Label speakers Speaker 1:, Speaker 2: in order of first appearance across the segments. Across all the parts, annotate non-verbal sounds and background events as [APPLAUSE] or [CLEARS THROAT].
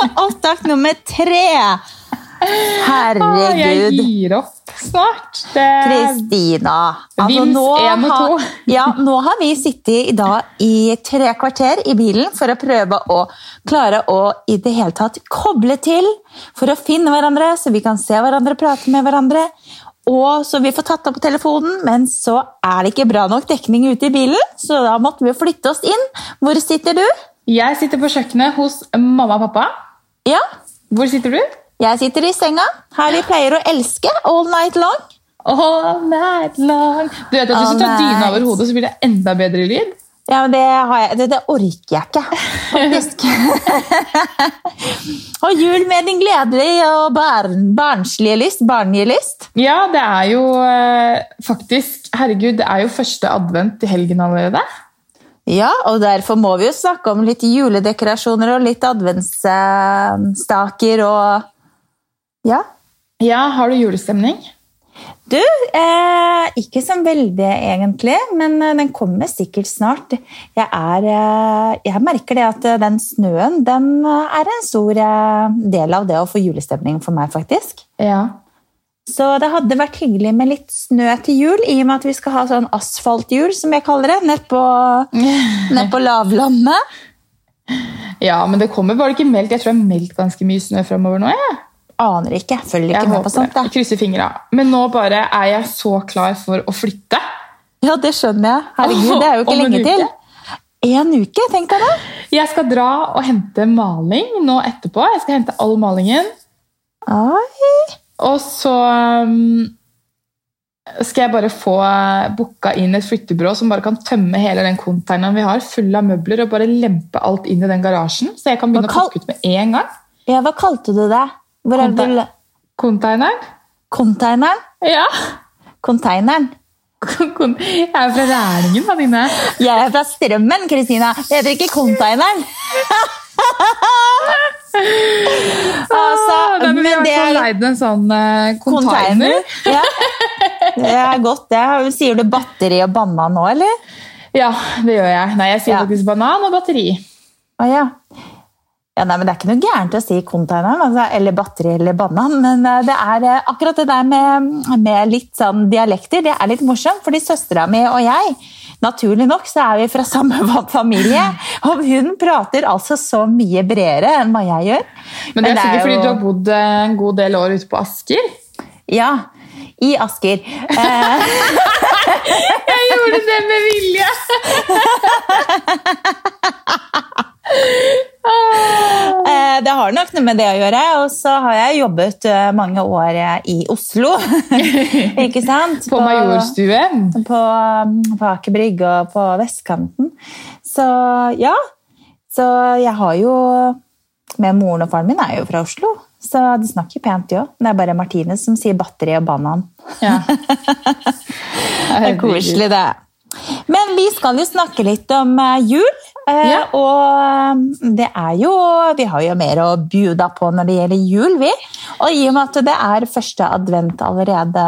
Speaker 1: Opptak nummer
Speaker 2: tre!
Speaker 1: Herregud. Jeg gir opp snart. Det...
Speaker 2: Kristina. Altså, nå, har, [LAUGHS] ja, nå har vi sittet i dag i tre kvarter i bilen for å prøve å klare å i det hele tatt koble til for å finne hverandre, så vi kan se hverandre, prate med hverandre. Og så vi får tatt opp telefonen, men så er det ikke bra nok dekning ute i bilen, så da måtte vi flytte oss inn. Hvor sitter du?
Speaker 1: Jeg sitter på kjøkkenet hos mamma og pappa.
Speaker 2: Ja,
Speaker 1: Hvor sitter du?
Speaker 2: jeg sitter i senga. Her vi pleier å elske all night long.
Speaker 1: All night long. Du vet at Hvis
Speaker 2: All
Speaker 1: du tar dyna over hodet, så blir det enda bedre lyd?
Speaker 2: Ja, men det, har jeg, det, det orker jeg ikke, faktisk. [LAUGHS] og jul med din gledelige og barn, barnslige lyst. Barnlige lyst.
Speaker 1: Ja, det er jo eh, faktisk Herregud, det er jo første advent i helgen allerede.
Speaker 2: Ja, og derfor må vi jo snakke om litt juledekorasjoner og litt adventsstaker og Ja.
Speaker 1: Ja, Har du julestemning?
Speaker 2: Du, eh, ikke så veldig egentlig, men eh, den kommer sikkert snart. Jeg, er, eh, jeg merker det at eh, den snøen den eh, er en stor del av det å få julestemning for meg, faktisk.
Speaker 1: Ja.
Speaker 2: Så det hadde vært hyggelig med litt snø til jul, i og med at vi skal ha sånn asfaltjul, som jeg kaller det, nedpå [LAUGHS] ned på lavlandet.
Speaker 1: Ja, men det kommer. bare ikke meldt? Jeg tror det er meldt ganske mye snø framover nå. Jeg,
Speaker 2: Aner ikke, følger
Speaker 1: jeg
Speaker 2: ikke med på sånt. Da.
Speaker 1: Jeg krysser fingra. Men nå bare er jeg så klar for å flytte.
Speaker 2: Ja, det skjønner jeg. Herregud, det er jo ikke
Speaker 1: Om
Speaker 2: lenge til. En uke, tenk deg det.
Speaker 1: Jeg skal dra og hente maling nå etterpå. Jeg skal hente all malingen.
Speaker 2: Oi.
Speaker 1: Og så um, skal jeg bare få booka inn et flyttebyrå som bare kan tømme hele den containeren vi har, full av møbler, og bare lempe alt inn i den garasjen. Så jeg kan begynne
Speaker 2: kal...
Speaker 1: å pakke ut med en gang.
Speaker 2: Ja, hva kalte du det? Hvor er det.
Speaker 1: Containeren?
Speaker 2: Containeren?
Speaker 1: Ja.
Speaker 2: Containeren.
Speaker 1: Jeg er fra Rælingen, da,
Speaker 2: Jeg er fra Strømmen, Kristina. Jeg heter ikke containeren. [LAUGHS] [LAUGHS] altså,
Speaker 1: Nei, men vi har
Speaker 2: men det er
Speaker 1: leid en sånn uh, container.
Speaker 2: Ja. Det er godt, det. Sier du batteri og banan nå, eller?
Speaker 1: Ja, det gjør jeg. Nei, jeg sier
Speaker 2: Ja.
Speaker 1: faktisk banan og batteri.
Speaker 2: Å ja. Ja nei, men Det er ikke noe gærent å si containeren, altså, eller batteri eller banan, men eh, det er eh, akkurat det der med, med litt sånn dialekter, det er litt morsomt, fordi søstera mi og jeg Naturlig nok så er vi fra samme [LAUGHS] familie, og hun prater altså så mye bredere enn hva jeg gjør.
Speaker 1: Men det er sikkert fordi du har bodd eh, en god del år ute på Asker.
Speaker 2: Ja, i Asker. [LAUGHS]
Speaker 1: Jeg gjorde det med vilje! [LAUGHS]
Speaker 2: det har nok noe med det å gjøre, og så har jeg jobbet eh, mange år eh, i Oslo. [LAUGHS] ikke sant?
Speaker 1: På Majorstuen.
Speaker 2: på, på Aker Brygge og på vestkanten. Så ja. Så jeg har jo Med moren og faren min er jo fra Oslo, så de snakker pent, de òg. Det er bare Martine som sier batteri og banan.
Speaker 1: Ja. [LAUGHS]
Speaker 2: Det er koselig, det. Men vi skal jo snakke litt om eh, jul. Eh,
Speaker 1: Ja.
Speaker 2: Og det er jo Vi har jo mer å bjuda på når det gjelder jul, vi. Og i og med at det er første advent allerede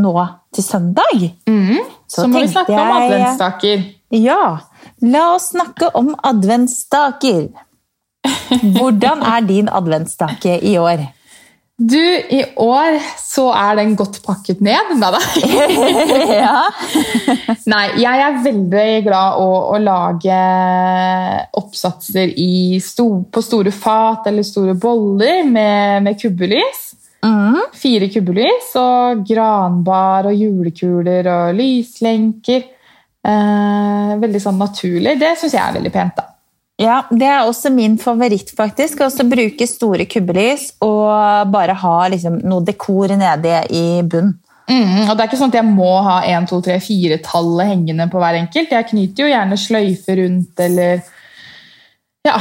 Speaker 2: nå til søndag,
Speaker 1: mm.
Speaker 2: Så
Speaker 1: Så, må vi
Speaker 2: snakke
Speaker 1: snakke om
Speaker 2: adventstaker.
Speaker 1: adventsstaker.
Speaker 2: Ja, la oss snakke om adventsstaker. [LAUGHS] Hvordan er din adventsstake i år?
Speaker 1: Du, i år så er den godt pakket ned. Nei da. [LAUGHS]
Speaker 2: ja.
Speaker 1: Nei, jeg er veldig glad å, å lage oppsatser i sto, på store fat eller store boller med, med kubbelys.
Speaker 2: Mm.
Speaker 1: Fire kubbelys og granbar og julekuler og lyslenker. Eh, veldig sånn naturlig. Det syns jeg er veldig pent, da.
Speaker 2: Ja, det er også min favoritt, faktisk. Å bruke store kubbelys og bare ha liksom, noe dekor nede i bunn.
Speaker 1: Mm, og det er ikke sånn at jeg må ha 1, 2, 3, 4-tallet hengende på hver enkelt. Jeg knyter jo gjerne sløyfer rundt, eller Ja.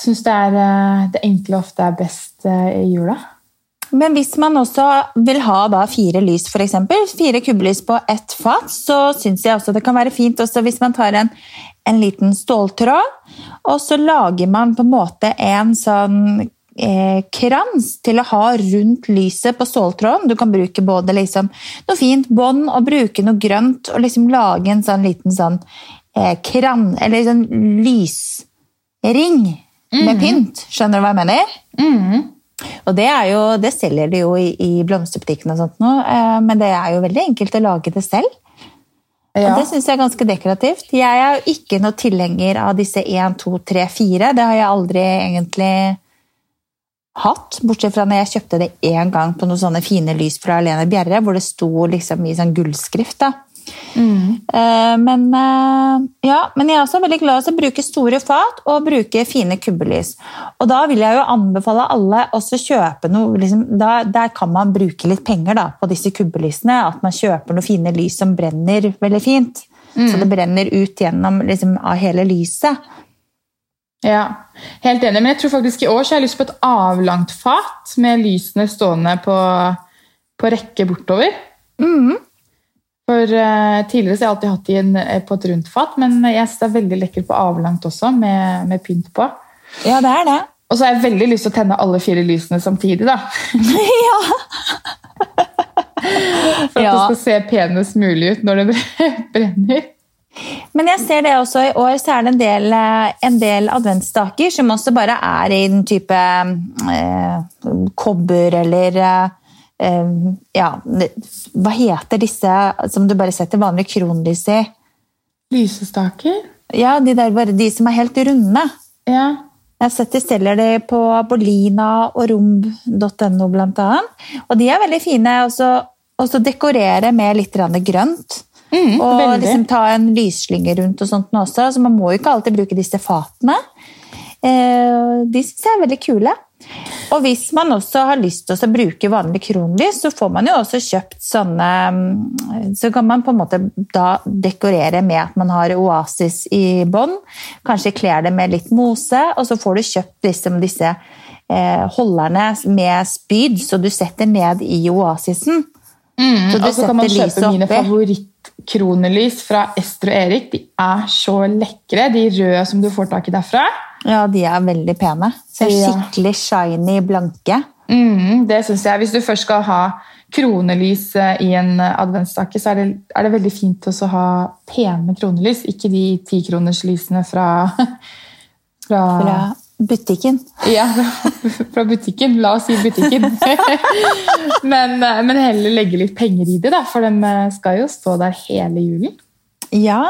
Speaker 1: Syns det er eh, det enkle ofte er best eh, i jula.
Speaker 2: Men hvis man også vil ha da fire lys, eksempel, fire kubbelys på ett fat, så syns jeg også det kan være fint også hvis man tar en, en liten ståltråd, og så lager man på en måte en sånn eh, krans til å ha rundt lyset på ståltråden. Du kan bruke både liksom noe fint bånd og bruke noe grønt og liksom lage en sånn liten sånn eh, kran, eller sånn lysring med pynt. Skjønner du hva jeg mener?
Speaker 1: Mm.
Speaker 2: Og det, er jo, det selger de jo i, i blomsterbutikken, og sånt nå, eh, men det er jo veldig enkelt å lage det selv.
Speaker 1: Ja.
Speaker 2: Og det syns jeg er ganske dekorativt. Jeg er jo ikke noe tilhenger av disse 1, 2, 3, 4. Det har jeg aldri egentlig hatt, bortsett fra når jeg kjøpte det én gang på noen sånne fine lys fra Alene Bjerre, hvor det sto liksom i sånn gullskrift. da. Eh, Men, eh, ja, men jeg er også veldig glad i å bruke store fat og bruke fine kubbelys. Og da vil jeg jo anbefale alle også kjøpe noe liksom, da, Der kan man bruke litt penger da, på disse kubbelysene. At man kjøper noen fine lys som brenner veldig fint. Så det brenner ut gjennom liksom, av hele lyset.
Speaker 1: Ja, helt enig. Men jeg tror faktisk i år så har jeg lyst på et avlangt fat med lysene stående på, på rekke bortover.
Speaker 2: Mhm.
Speaker 1: For uh, Tidligere så har jeg alltid hatt de en, eh, på et rundt fat, men jeg synes det er veldig lekkert på avlangt også, med, med pynt på.
Speaker 2: Ja, det er det.
Speaker 1: Og så har jeg veldig lyst til å tenne alle fire lysene samtidig. da. [LAUGHS]
Speaker 2: ja. [LAUGHS]
Speaker 1: For at
Speaker 2: Ja.
Speaker 1: det skal se penest mulig ut når det [LAUGHS] brenner.
Speaker 2: Men jeg ser det også i år, så er det en del, eh, en del adventsstaker som også bare er i den type eh, kobber eller eh, Ja, hva heter disse som du bare setter vanlig kronlys i?
Speaker 1: Lysestaker?
Speaker 2: Ja, de, der, bare, de som er helt runde.
Speaker 1: Ja.
Speaker 2: Jeg har sett de selger det på Bolina og romb.no blant annet. Og de er veldig fine å dekorere med litt grønt.
Speaker 1: Mm,
Speaker 2: og
Speaker 1: veldig.
Speaker 2: liksom ta en lysslynge rundt og sånt nå også. Så man må jo ikke alltid bruke disse fatene. Eh, de syns jeg er veldig kule. Og hvis man også har lyst til å bruke vanlig kronlys, så får man jo også kjøpt sånne mm, Så kan man på en måte da dekorere med at man har oasis i bånn. Kanskje kler det med litt mose, og så får du kjøpt liksom disse eh, holderne med spyd, så du setter ned i oasisen.
Speaker 1: Mm,
Speaker 2: Så du
Speaker 1: og så kan man kjøpe mine favorittkronelys fra Ester og Erik. De er så lekre, de røde som du får tak i derfra.
Speaker 2: Ja, de er veldig pene. Så
Speaker 1: Ja.
Speaker 2: skikkelig shiny, blanke.
Speaker 1: Mm, det synes jeg. Hvis du først skal ha kronelys eh, i en eh, adventsstake, så er det, er det veldig fint å ha pene kronelys, ikke de tikronerslysene fra, [LAUGHS] fra,
Speaker 2: Fra butikken.
Speaker 1: ja, [LAUGHS] fra butikken. La oss si butikken. [LAUGHS] men, eh, men heller legge litt penger i det, da, for de skal jo stå der hele julen.
Speaker 2: Ja,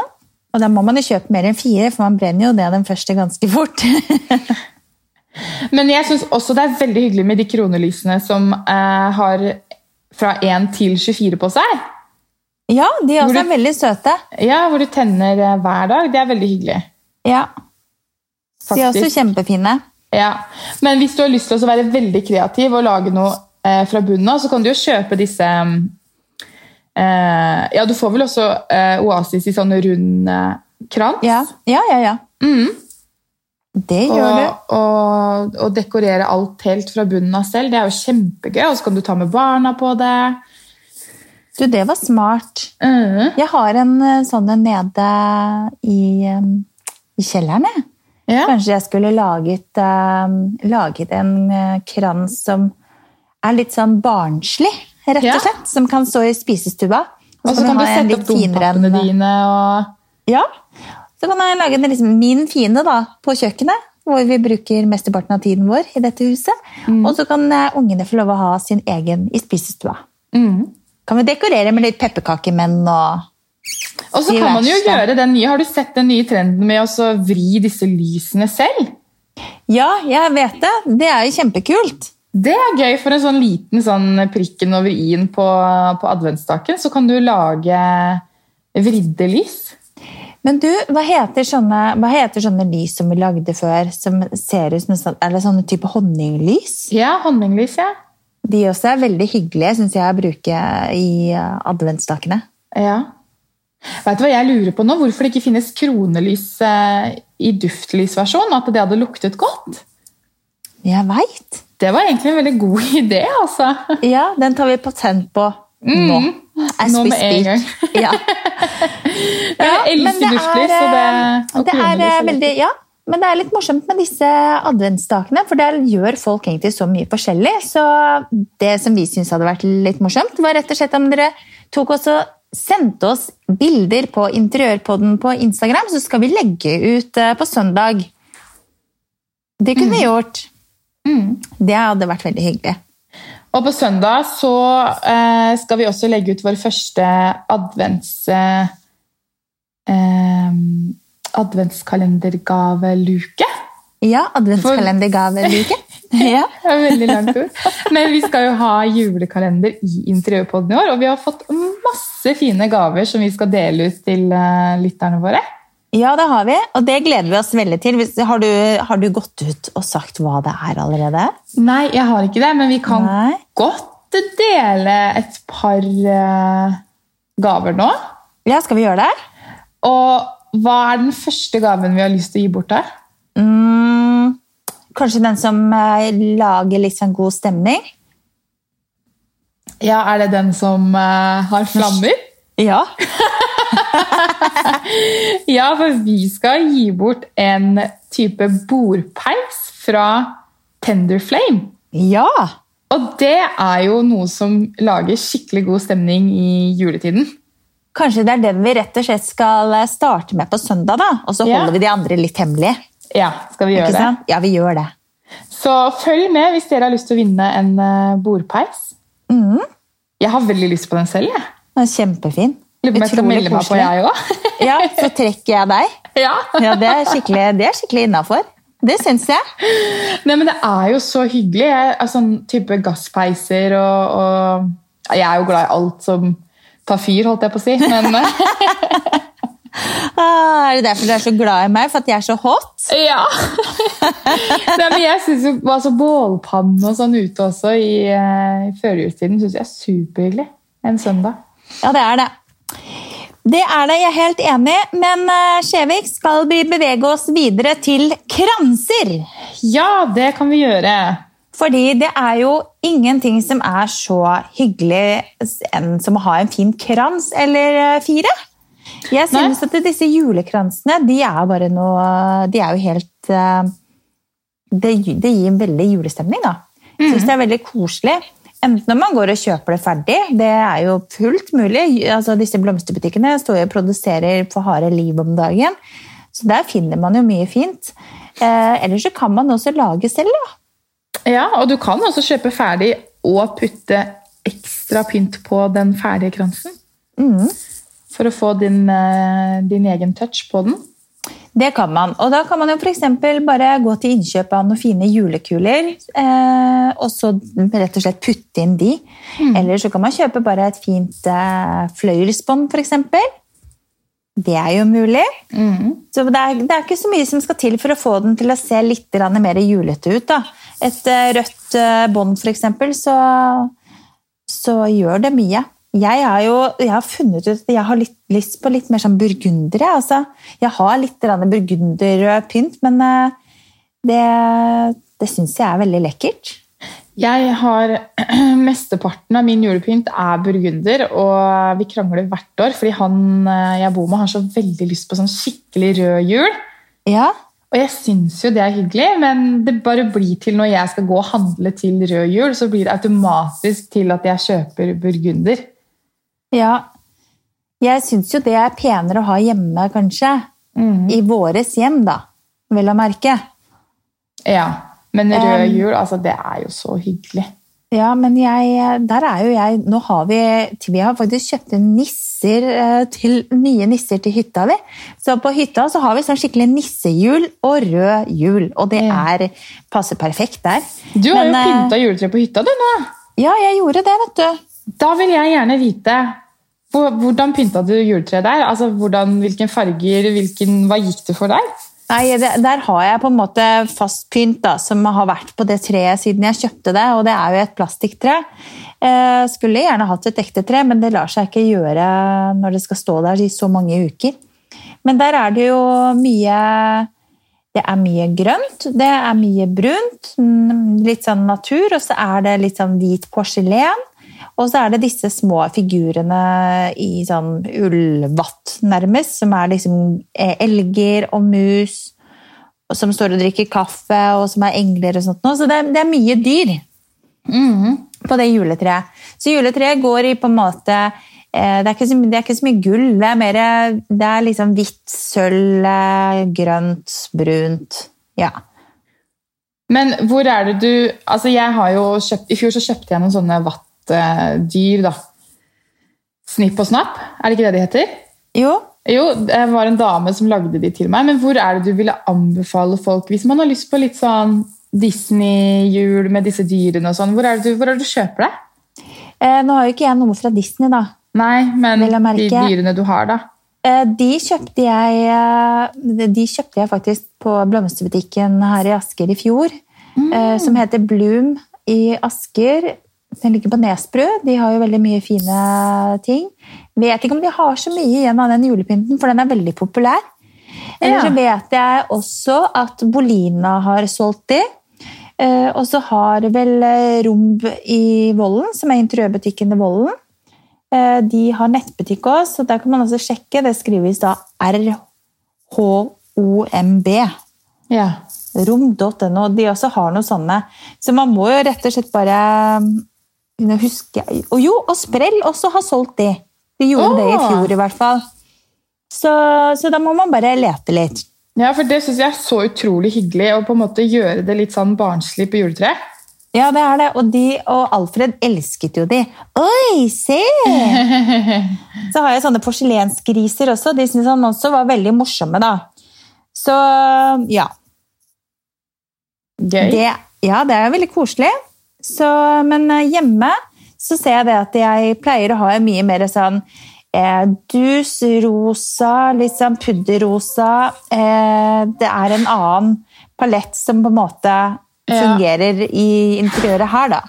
Speaker 2: og da må man jo kjøpe mer enn fire, for man brenner jo ned den første ganske fort. [LAUGHS]
Speaker 1: Men jeg syns også det er veldig hyggelig med de kronelysene som eh, har fra 1 til 24 på seg.
Speaker 2: ja, de også
Speaker 1: du-
Speaker 2: er veldig søte.
Speaker 1: Ja, Hvor du tenner eh, hver dag. Det er veldig hyggelig.
Speaker 2: Ja, de er også kjempefine.
Speaker 1: Ja. Men hvis du har lyst til å være veldig kreativ og lage noe eh, fra bunnen av, så kan du jo kjøpe disse eh, Ja, du får vel også eh, Oasis i sånn rund eh, krans.
Speaker 2: Ja, ja, ja. ja.
Speaker 1: Mm.
Speaker 2: Det gjør du.
Speaker 1: Og, og, og dekorere alt helt fra bunnen av selv. Det er jo kjempegøy. Og så kan du ta med barna på det.
Speaker 2: Du, det var smart.
Speaker 1: Mm.
Speaker 2: Jeg har en eh, sånn en nede i, eh, i kjelleren, jeg.
Speaker 1: Ja.
Speaker 2: Kanskje jeg skulle laget, eh, laget en eh, krans som er litt sånn barnslig, rett og slett. Som kan stå i spisestua.
Speaker 1: Og så kan du sette opp dompappene dine. og
Speaker 2: Ja. Så kan jeg lage den liksom min fine da, på kjøkkenet, hvor vi bruker mesteparten av tiden vår i dette huset.
Speaker 1: Mm.
Speaker 2: Og så kan eh, ungene få lov å ha sin egen i spisestua.
Speaker 1: mm.
Speaker 2: Kan vi dekorere med litt pepperkakemenn og
Speaker 1: Og så kan man jo gjøre den nye Har du sett den nye trenden med å vri disse lysene selv?
Speaker 2: Ja, jeg vet det. Det er jo kjempekult.
Speaker 1: Det er gøy for en sånn liten sånn prikken over i-en på, på adventsstaken. Så kan du lage vridde lys.
Speaker 2: Men du, hva heter sånne, hva heter sånne lys som vi lagde før, som ser ut som sånn, eller sånne type honninglys?
Speaker 1: Ja, honninglys, ja.
Speaker 2: De også er veldig hyggelige, synes jeg, å bruke i adventstakene. adventsstakene.
Speaker 1: ja. Vet du hva jeg lurer på nå? Hvorfor det ikke finnes kronelys eh, i duftlysversjon? At det hadde luktet godt?
Speaker 2: Jeg vet.
Speaker 1: Det var egentlig en veldig god [LAUGHS] idé, altså.
Speaker 2: Ja, den tar vi patent på nå. As
Speaker 1: Nå med en gang. [LAUGHS]
Speaker 2: Ja.
Speaker 1: Jeg elsker duftlys, så det,
Speaker 2: eh,
Speaker 1: og
Speaker 2: det er eh,
Speaker 1: er
Speaker 2: veldig, ja, men det er litt morsomt med disse adventsdagene, for der gjør folk egentlig så mye forskjellig. Så det som vi syntes hadde vært litt morsomt, var rett og slett om dere tok også sendte oss bilder på Interiørpodden på Instagram, så skal vi legge ut eh, på søndag. Det kunne vi gjort. Det hadde vært veldig hyggelig.
Speaker 1: Og på søndag så eh, skal vi også legge ut vår første advents... Eh, eh, adventskalendergaveluke.
Speaker 2: Ja, adventskalendergaveluke. [LAUGHS] ja.
Speaker 1: Veldig langt ord. Men vi skal jo ha julekalender i Interiørpodden i år, og vi har fått masse fine gaver som vi skal dele ut til eh, lytterne våre.
Speaker 2: Ja, det har vi, og det gleder vi oss veldig til. Har du, har du gått ut og sagt hva det er allerede?
Speaker 1: Nei, jeg har ikke det, men vi kan
Speaker 2: Nei.
Speaker 1: godt dele et par uh, gaver nå.
Speaker 2: Ja, skal vi gjøre det?
Speaker 1: Og hva er den første gaven vi har lyst til å gi bort der?
Speaker 2: Mm, kanskje den som uh, lager sånn god stemning?
Speaker 1: Ja, Er det den som uh, har flammer?
Speaker 2: Ja. [LAUGHS] [LAUGHS]
Speaker 1: Ja, for vi skal gi bort en type bordpeis fra Tenderflame.
Speaker 2: Ja!
Speaker 1: Og det er jo noe som lager skikkelig god stemning i juletiden.
Speaker 2: Kanskje det er den vi rett og slett skal starte med på søndag, da? Og så
Speaker 1: Ja.
Speaker 2: holder vi de andre litt hemmelige.
Speaker 1: Ja, skal vi gjøre det?
Speaker 2: Ja, vi gjør det.
Speaker 1: Så følg med hvis dere har lyst til å vinne en eh, bordpeis.
Speaker 2: Mm.
Speaker 1: Jeg har veldig lyst på den selv. jeg.
Speaker 2: Den er kjempefin.
Speaker 1: Lurer på om jeg skal melde meg på, jeg òg. [LAUGHS]
Speaker 2: Ja, så trekker jeg deg. [LAUGHS]
Speaker 1: ja.
Speaker 2: Ja, det er skikkelig, det er skikkelig innafor. Det syns jeg.
Speaker 1: Nei, men det er jo så hyggelig. Jeg, sånn type gasspeiser og, og Jeg er jo glad i alt som tar fyr, holdt jeg på å si. Men [LAUGHS]
Speaker 2: Ah, er det derfor du er så glad i meg? For at jeg er så hot?
Speaker 1: ja. Nei, men jeg synes jo altså, Bålpanne og sånn ute også i, eh, i førjulstiden synes jeg er superhyggelig. En søndag.
Speaker 2: Ja, det er det. Det er det, jeg er helt enig. Men Skjevik, skal vi bevege oss videre til kranser?
Speaker 1: Ja, det kan vi gjøre.
Speaker 2: Fordi det er jo ingenting som er så hyggelig enn som å ha en fin krans eller eh, fire. Jeg synes at disse julekransene, de er bare noe De er jo helt eh, Det, det gir en veldig julestemning, da. Jeg synes det er veldig koselig. Enten når man går og kjøper det ferdig, det er jo fullt mulig. Altså, disse blomsterbutikkene står jo og produserer for harde liv om dagen. Så der finner man jo mye fint. Eh, eller så kan man også lage selv, da.
Speaker 1: Ja, og du kan også kjøpe ferdig og putte ekstra pynt på den ferdige kransen. For å få din, eh, din egen touch på den.
Speaker 2: Det kan man. Og da kan man jo f.eks. bare gå til innkjøp av noen fine julekuler, eh, og så rett og slett putte inn de. Eller så kan man kjøpe bare et fint eh, fløyelsbånd, f.eks. Det er jo mulig. Så det er, det er ikke så mye som skal til for å få den til å se litt mer julete ut. Da. Et eh, rødt eh, bånd, f.eks., så, så gjør det mye. Jeg har jo jeg har funnet ut at jeg har litt lyst på litt mer sånn burgunder. jeg, Altså. Jeg har litt burgunderrød pynt, men eh, det, det syns jeg er veldig lekkert.
Speaker 1: Jeg har [CLEARS THROAT] Mesteparten av min julepynt er burgunder, og vi krangler hvert år fordi han eh, jeg bor med, har så veldig lyst på sånn skikkelig rød jul.
Speaker 2: Ja,
Speaker 1: Og jeg syns jo det er hyggelig, men det bare blir til når jeg skal gå og handle til rød jul, så blir det automatisk til at jeg kjøper burgunder.
Speaker 2: Ja. Jeg syns jo det er penere å ha hjemme, kanskje. I våres hjem, da. Vel å merke.
Speaker 1: Ja, Men rød
Speaker 2: Um,
Speaker 1: jul, altså det er jo så hyggelig.
Speaker 2: Ja, men jeg, der er jo jeg Nå har vi Vi har faktisk kjøpt inn nisser eh, til, nye nisser til hytta. vi. Så på hytta så har vi sånn skikkelig nissehjul og rød jul, Og det er passer perfekt der.
Speaker 1: Du har
Speaker 2: Men,
Speaker 1: jo
Speaker 2: eh,
Speaker 1: pynta juletre på hytta, du nå.
Speaker 2: Ja, jeg gjorde det, vet du.
Speaker 1: Da vil jeg gjerne vite hvordan pynta du juletreet der? Altså, hvordan, Hvilken farger, hvilken, hva gikk det for der?
Speaker 2: Nei, Der har jeg på en måte fast pynt da, som har vært på det treet siden jeg kjøpte det, og det er jo et plastikktre. Eh, skulle gjerne hatt et ekte tre, men det lar seg ikke gjøre når det skal stå der i så mange uker. Men der er det jo mye Det er mye grønt, det er mye brunt, mm, litt sånn natur, og så er det litt sånn hvit porselen. Og så er det disse små figurene i sånn ullvatt, nærmest, som er liksom eh, elger og mus som står og drikker kaffe, og som er engler og sånt. Så det, er- det er mye dyr på det juletreet. Så juletreet går i på en måte eh, det, er ikke så, det er ikke så mye gull. Det er mer det er liksom hvitt, sølv, grønt, brunt. Ja.
Speaker 1: Men hvor er det du Altså, jeg har jo kjøpt I fjor så kjøpte jeg noen sånne vattdyr, da. Snipp og snapp, er det ikke det de heter?
Speaker 2: Jo,
Speaker 1: Jo, det var en dame som lagde de til meg, men hvor er det du ville anbefale folk hvis man har lyst på litt sånn Disney-jul med disse dyrene og sånn? Hvor er det du, hvor er det du kjøper det?
Speaker 2: eh, nå har jo ikke jeg noe fra Disney, da.
Speaker 1: Nei, men de dyrene du har, da.
Speaker 2: Eh, De kjøpte jeg, eh, de kjøpte jeg faktisk på blomsterbutikken her i Asker i fjor. eh, Som heter Bloom i Asker. Den ligger på Nesbru. De har jo veldig mye fine ting. Vet ikke om de har så mye igjen av den julepynten, for den er veldig populær. Eller så vet jeg også at Bolina har solgt de. Eh, Og så har vel eh, Romb i Vollen, som er interiørbutikken i Vollen. Eh, De har nettbutikk også, så der kan man også sjekke. Det skrives da RHOMB.
Speaker 1: Ja.
Speaker 2: Rom.no. De også har noe sånne. Så man må jo rett og slett bare Nå husker jeg Og jo, og Sprell også har solgt de. De gjorde det i fjor, i hvert fall. Så, så da må man bare lete litt.
Speaker 1: ja, for det syns jeg er så utrolig hyggelig å på en måte gjøre det litt sånn barnslig på juletreet.
Speaker 2: Ja, det er det. Og, de, og Alfred elsket jo de. Oi, se! [LAUGHS] Så har jeg sånne porselensgriser også. De syntes han også var veldig morsomme, da. Så ja.
Speaker 1: Gøy.
Speaker 2: Det, ja, det er veldig koselig. Så, men eh, hjemme så ser jeg det at jeg pleier å ha en mye mer sånn eh, dus, rosa, litt sånn pudderrosa. Eh, det er en annen palett som på en måte
Speaker 1: Ja.
Speaker 2: fungerer i interiøret her, da.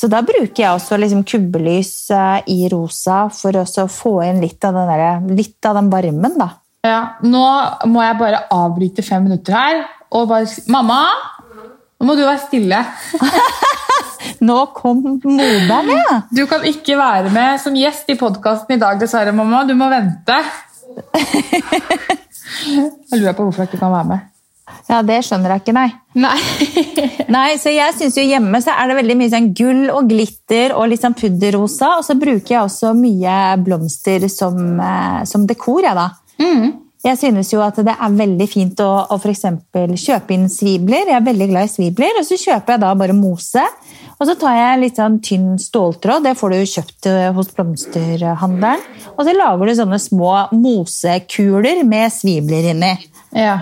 Speaker 2: Så da bruker jeg også liksom kubbelys eh, i rosa for også å få inn litt av den, der, litt av den varmen, da.
Speaker 1: Ja, nå må jeg bare avbryte fem minutter her og bare si Mamma! Nå må du være stille. [LAUGHS]
Speaker 2: Nå kom Moda med!
Speaker 1: Du kan ikke være med som gjest i podkasten i dag, dessverre, mamma. Du må vente. [LAUGHS] Jeg lurer på hvorfor jeg ikke kan være med.
Speaker 2: Ja, det skjønner jeg ikke, nei.
Speaker 1: Nei. [LAUGHS]
Speaker 2: Nei, så jeg synes jo Hjemme så er det veldig mye sånn gull og glitter og litt sånn pudderrosa. Og så bruker jeg også mye blomster som, eh, som dekor. Jeg, da. Jeg synes jo at det er veldig fint å, å eksempel kjøpe inn svibler. Jeg er veldig glad i svibler. Og så kjøper jeg da bare mose. Og så tar jeg litt sånn tynn ståltråd. Det får du kjøpt eh, hos blomsterhandleren. Og så lager du sånne små mosekuler med svibler inni.
Speaker 1: Ja.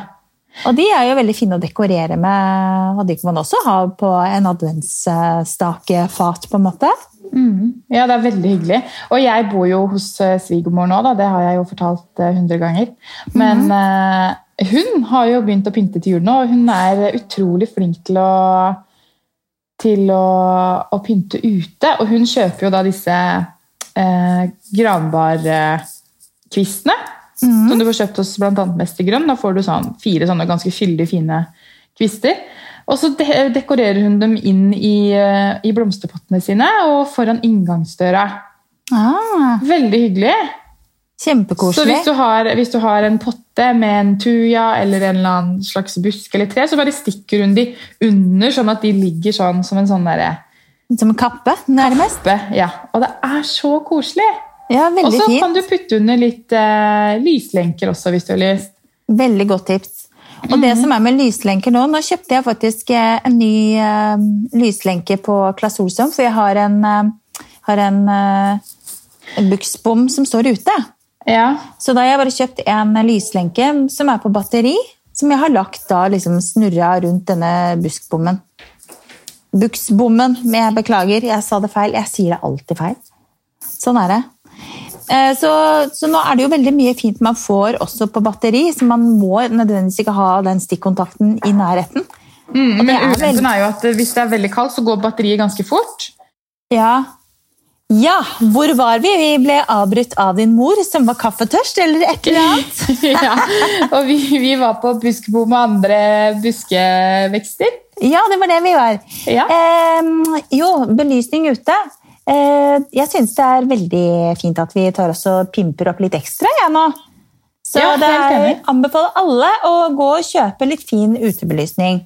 Speaker 2: Og de er jo veldig fine å dekorere med, og de kan man også ha på en adventsstakefat, på en måte.
Speaker 1: Ja, det er veldig hyggelig. Og jeg bor jo hos eh, svigermor nå, da. det har jeg jo fortalt hundre 100 ganger. Men eh, hun har jo begynt å pynte til jul nå, og hun er utrolig flink til å til å, å pynte ute. Og hun kjøper jo da disse eh, granbarkvistene. Som du får kjøpt hos bl.a. Mestergrønn. Da får du sånn, fire sånne ganske fyldige, fine kvister. Og så dekorerer hun dem inn i, eh, i blomsterpottene sine og foran inngangsdøra.
Speaker 2: Ah,
Speaker 1: Veldig hyggelig. Så
Speaker 2: kjempekoselig.
Speaker 1: hvis du, har, hvis du har en potte med en tuja eller en eller annen slags busk eller tre, så bare stikker hun de under, sånn at de ligger sånn som en sånn derre
Speaker 2: Som en kappe, nærmest.
Speaker 1: kappe. Ja. Og det er så koselig!
Speaker 2: Ja,
Speaker 1: Og så kan du putte under litt eh, lyslenker også, hvis du har lyst.
Speaker 2: Veldig godt tips. Og det som er med lyslenker nå, nå kjøpte jeg faktisk eh, en ny uh, lyslenke på Claes Olsson, for jeg har en, uh, har en, uh, buksbom som står ute.
Speaker 1: Ja.
Speaker 2: Så da har jeg bare kjøpt en lyslenke som er på batteri, som jeg har lagt da liksom snurra rundt denne buskbommen. Buksbommen, men jeg beklager, jeg sa det feil. Jeg sier det alltid feil. Sånn er det. Eh, Så, så nå er det jo veldig mye fint man får også på batteri, så man må nødvendigvis ikke ha den stikkontakten i nærheten.
Speaker 1: Mm, men ulempen
Speaker 2: veldig-
Speaker 1: er jo at hvis det er veldig kaldt, så går batteriet ganske fort.
Speaker 2: Ja. ja, hvor var vi? Vi ble avbrutt av din mor, som var kaffetørst, eller et eller annet. [LAUGHS]
Speaker 1: ja. Og vi, vi var på buskebo med andre buskevekster.
Speaker 2: Ja, det var det vi var.
Speaker 1: Ja.
Speaker 2: Eh, jo, belysning ute. Eh, jeg syns det er veldig fint at vi tar oss og pimper opp litt ekstra jeg nå. Så
Speaker 1: Ja,
Speaker 2: det er, anbefaler alle å gå og kjøpe litt fin utebelysning.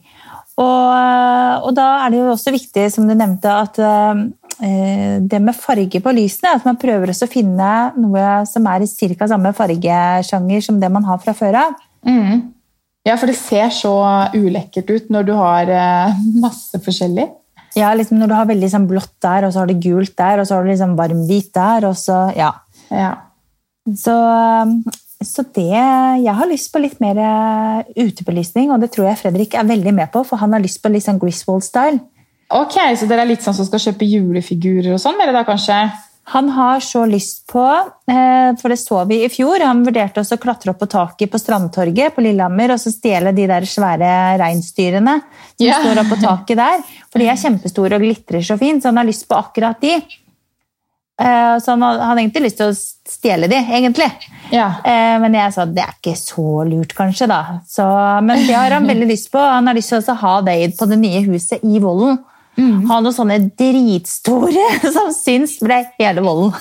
Speaker 2: Og, og da er det jo også viktig, som du nevnte, at eh, det med farge på lysene, at man prøver også å finne noe som er i ca. samme fargesjanger som det man har fra før av.
Speaker 1: Mm. Ja, for det ser så ulekkert ut når du har eh, masse forskjellig.
Speaker 2: Ja, liksom Når du har veldig sånn blått der, og så har du gult der, og så har du liksom varm hvit der, og så Ja.
Speaker 1: Ja.
Speaker 2: Så, så det Jeg har lyst på litt mer eh, utebelysning, og det tror jeg Fredrik er veldig med på, for han har lyst på litt sånn Griswold-style.
Speaker 1: Ok, så dere er litt sånn som skal kjøpe julefigurer og sånn, eller da kanskje?
Speaker 2: Han har så lyst på, eh, for det så vi i fjor, han vurderte også å klatre opp på taket på Strandtorget på Lillehammer og så stjele de der svære reinsdyrene som
Speaker 1: yeah.
Speaker 2: står på taket der. For de er kjempestore og glitrer så fint, så han har lyst på akkurat de. Eh, Så han hadde egentlig lyst til å stjele de, egentlig.
Speaker 1: Ja.
Speaker 2: Eh, Men jeg sa det er ikke så lurt, kanskje. da. Så, men det har han veldig lyst på. Han har lyst til å ha det på det nye huset i Vollen. Ha noen sånne dritstore [LAUGHS] som syns ble hele volden.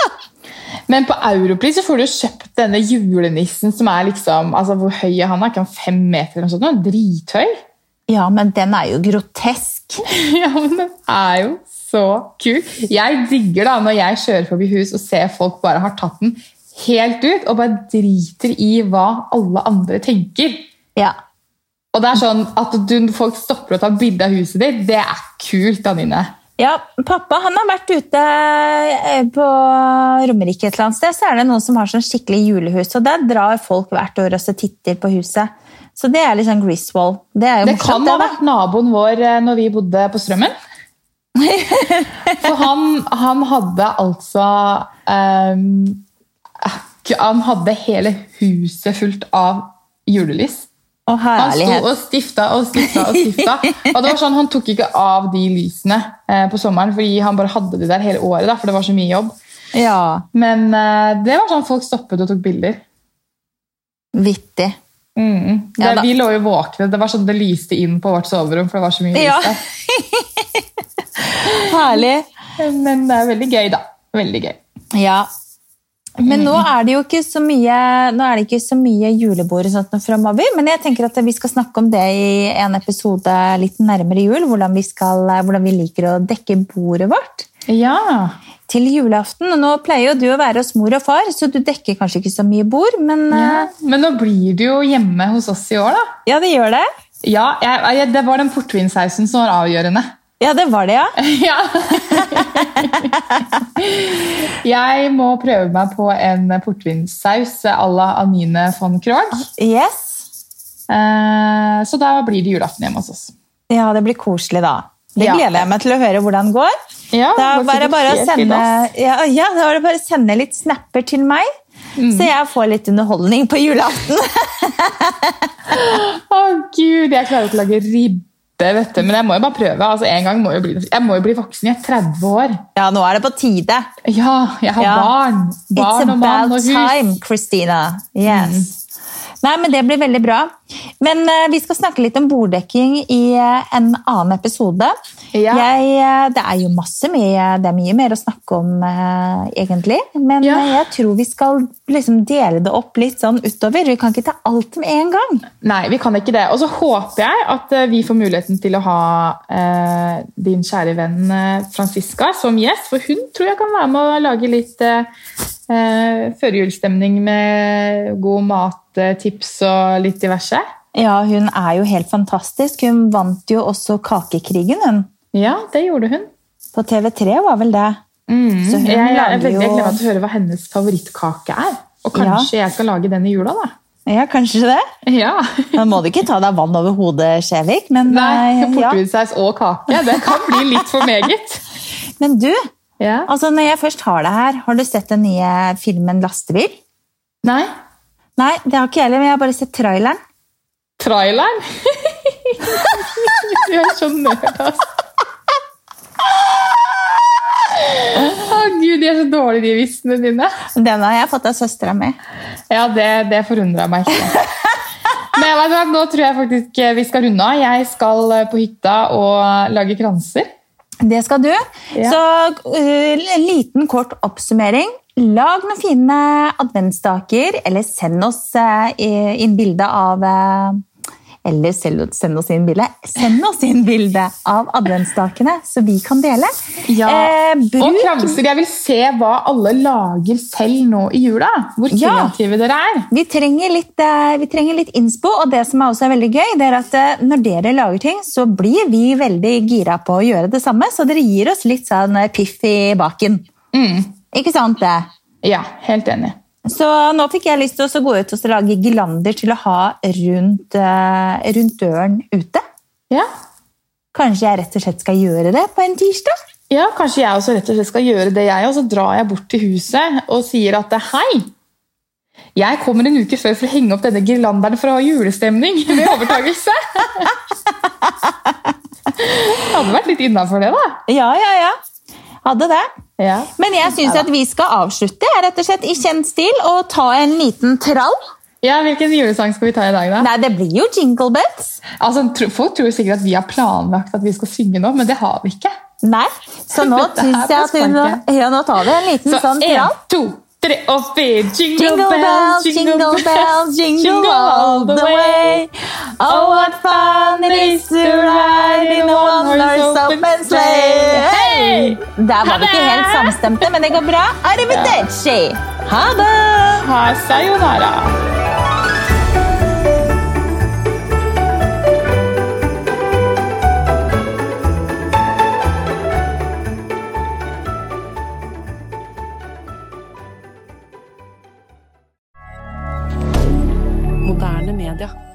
Speaker 2: [LAUGHS]
Speaker 1: Men på Europris så får du kjøpt denne julenissen som er liksom altså Hvor høy er han? Er ikke han fem meter eller noe sånt? Drithøy.
Speaker 2: Ja, men den er jo grotesk. [LAUGHS]
Speaker 1: Ja, men den er jo så kul. Jeg digger da når jeg kjører forbi hus og ser folk bare har tatt den helt ut og bare driter i hva alle andre tenker.
Speaker 2: Ja.
Speaker 1: Og det er sånn at du, folk stopper å ta bilde av huset ditt, det er kult, Anine.
Speaker 2: Ja, Pappa han har vært ute eh, på Romerike et eller annet sted, så er det noen som har sånn skikkelig julehus. og Der drar folk hvert år og så titter på huset. Så det er litt sånn Griswold. Det
Speaker 1: Det kan ha vært naboen vår eh, når vi bodde på Strømmen. [LAUGHS] For han, han hadde altså um, Han hadde hele huset fullt av julelys.
Speaker 2: Å,
Speaker 1: Han sto og stifta og stifta og stifta. [LAUGHS] Og det var sånn, Han tok ikke av de lysene eh, på sommeren, fordi han bare hadde de der hele året. Da, for det var så mye jobb.
Speaker 2: Ja,
Speaker 1: Men eh, det var sånn folk stoppet og tok bilder.
Speaker 2: vittig.
Speaker 1: Mm. Det,
Speaker 2: Ja
Speaker 1: vi lå jo våkne. Det var sånn det lyste inn på vårt soverom. for det var så mye
Speaker 2: Ja.
Speaker 1: lys der. [LAUGHS]
Speaker 2: Herlig.
Speaker 1: Men det er veldig gøy, da. Veldig gøy.
Speaker 2: Ja. Men nå er det jo ikke så mye, nå det ikke så mye julebord og sånt framover. men jeg tenker at vi skal snakke om det i en episode litt nærmere jul, hvordan vi, skal, hvordan vi liker å dekke bordet vårt
Speaker 1: Ja.
Speaker 2: til julaften. Og nå pleier jo du å være hos mor og far, så du dekker kanskje ikke så mye bord, men
Speaker 1: ja.
Speaker 2: eh,
Speaker 1: Men nå blir du jo hjemme hos oss i år, da.
Speaker 2: ja, det gjør det.
Speaker 1: Ja, jeg, jeg, Det var den portvinsausen som var avgjørende.
Speaker 2: Ja, det var det, ja. [LAUGHS]
Speaker 1: Ja. jeg må prøve meg på en portvinsaus à la Anine von Krogh.
Speaker 2: Yes.
Speaker 1: Eh, så da blir det julaften hjemme hos oss.
Speaker 2: Ja, det blir koselig da. Det
Speaker 1: Ja.
Speaker 2: gleder jeg meg til å høre hvordan det går.
Speaker 1: Ja,
Speaker 2: Da var det bare å sende, ja, ja, da var det bare å sende litt snapper til meg,
Speaker 1: Mm.
Speaker 2: så jeg får litt underholdning på julaften. [LAUGHS]
Speaker 1: Å gud, jeg klarer ikke å lage ribbe, vet du. Men jeg må jo bare prøve. altså en gang må jeg, bli, jeg må jo bli voksen. Jeg er 30 år.
Speaker 2: Ja, nå er det på tide.
Speaker 1: Ja, jeg har
Speaker 2: Ja.
Speaker 1: barn.
Speaker 2: It's
Speaker 1: Barn og mann og hus.
Speaker 2: time, Christina. Yes. Nei, men Det blir veldig bra. Men eh, vi skal snakke litt om borddekking i eh, en annen episode.
Speaker 1: Ja.
Speaker 2: Jeg, eh, det er jo masse mye, det er mye mer å snakke om, eh, egentlig. Men
Speaker 1: Ja.
Speaker 2: jeg tror vi skal liksom dele det opp litt sånn utover. Vi kan ikke ta alt med en gang.
Speaker 1: Nei, vi kan ikke det. Og så håper jeg at vi får muligheten til å ha eh, din kjære venn Franziska som gjest. For hun tror jeg kan være med å lage litt eh, førjulsstemning med god mat, tips og litt diverse.
Speaker 2: Ja, hun er jo helt fantastisk. Hun vant jo også Kakekrigen, hun.
Speaker 1: Ja, det gjorde hun.
Speaker 2: På TV3 var vel det. Så hun
Speaker 1: jeg, jeg jeg,
Speaker 2: lager
Speaker 1: jeg
Speaker 2: gleder
Speaker 1: meg til å høre hva hennes favorittkake er. Og kanskje jeg skal lage den i jula, da.
Speaker 2: Ja, kanskje det.
Speaker 1: Ja. [LAUGHS]
Speaker 2: Da må du ikke ta deg vann over hodet, Skjevik. Men,
Speaker 1: Nei,
Speaker 2: portvinsaus ja.
Speaker 1: og kake. Det kan bli litt for meget. [LAUGHS]
Speaker 2: men du,
Speaker 1: Ja.
Speaker 2: altså når jeg først har det her, har du sett den nye filmen 'Lastebil'?
Speaker 1: Nei.
Speaker 2: Nei, det har ikke jeg heller, men jeg har bare sett traileren.
Speaker 1: Traileren? [LAUGHS] Du er så nerd, altså. Å gud, de er så dårlige, de vitsene dine.
Speaker 2: Den har jeg fått av søstera mi.
Speaker 1: Ja, det, det forundra meg ikke. Men vet du nå tror jeg faktisk vi skal runde av. Jeg skal på hytta og lage kranser.
Speaker 2: Det skal du.
Speaker 1: Ja.
Speaker 2: Så uh, en liten kort oppsummering. Lag noen fine adventsstaker, eller send oss uh, inn bilde av uh, Eller send oss inn bilde. Send oss inn bilde av adventsstakene, så vi kan dele. Eh,
Speaker 1: Og kranser. Jeg vil se hva alle lager selv nå i jula. Hvor
Speaker 2: Ja.
Speaker 1: kreative dere er.
Speaker 2: vi trenger, litt, eh, vi trenger litt innspo, og det som også er veldig gøy, det er at eh, når dere lager ting, så blir vi veldig gira på å gjøre det samme, så dere gir oss litt sånn eh, piff i baken.
Speaker 1: Mm.
Speaker 2: Ikke sant det?
Speaker 1: Ja, helt enig.
Speaker 2: Så nå fikk jeg lyst til å gå ut og lage girlander til å ha rundt, eh, rundt døren ute.
Speaker 1: Ja.
Speaker 2: Kanskje jeg rett og slett skal gjøre det på en tirsdag?
Speaker 1: ja, kanskje jeg også rett og slett skal gjøre det, jeg. Og så drar jeg bort til huset og sier at hei, jeg kommer en uke før for å henge opp denne girlanderen for å ha julestemning [LAUGHS] ved overtakelse. [LAUGHS] Det hadde vært litt innafor det, da.
Speaker 2: Ja, ja, ja. Hadde det.
Speaker 1: Ja.
Speaker 2: Men jeg syns at vi skal avslutte rett og slett i kjent stil og ta en liten trall.
Speaker 1: ja, Hvilken julesang skal vi ta i dag, da?
Speaker 2: Nei, det blir jo Jingle Bells.
Speaker 1: Altså, Folk tror sikkert at vi har planlagt at vi skal synge nå, men det har vi ikke.
Speaker 2: Nei, så nå [LAUGHS] syns jeg at vi ja, nå tar vi en liten
Speaker 1: Så
Speaker 2: sånn
Speaker 1: en,
Speaker 2: trall.
Speaker 1: to, tre og fire. Jingle,
Speaker 2: Jingle bells, jingle bells, jingle all the way. Oh, what fun it is to ride in a one-horse open sleigh.
Speaker 1: Hei!
Speaker 2: Der var vi ikke helt samstemte, men det går bra. Arrivederci! Ha det!
Speaker 1: Ha sayonara. milliardaire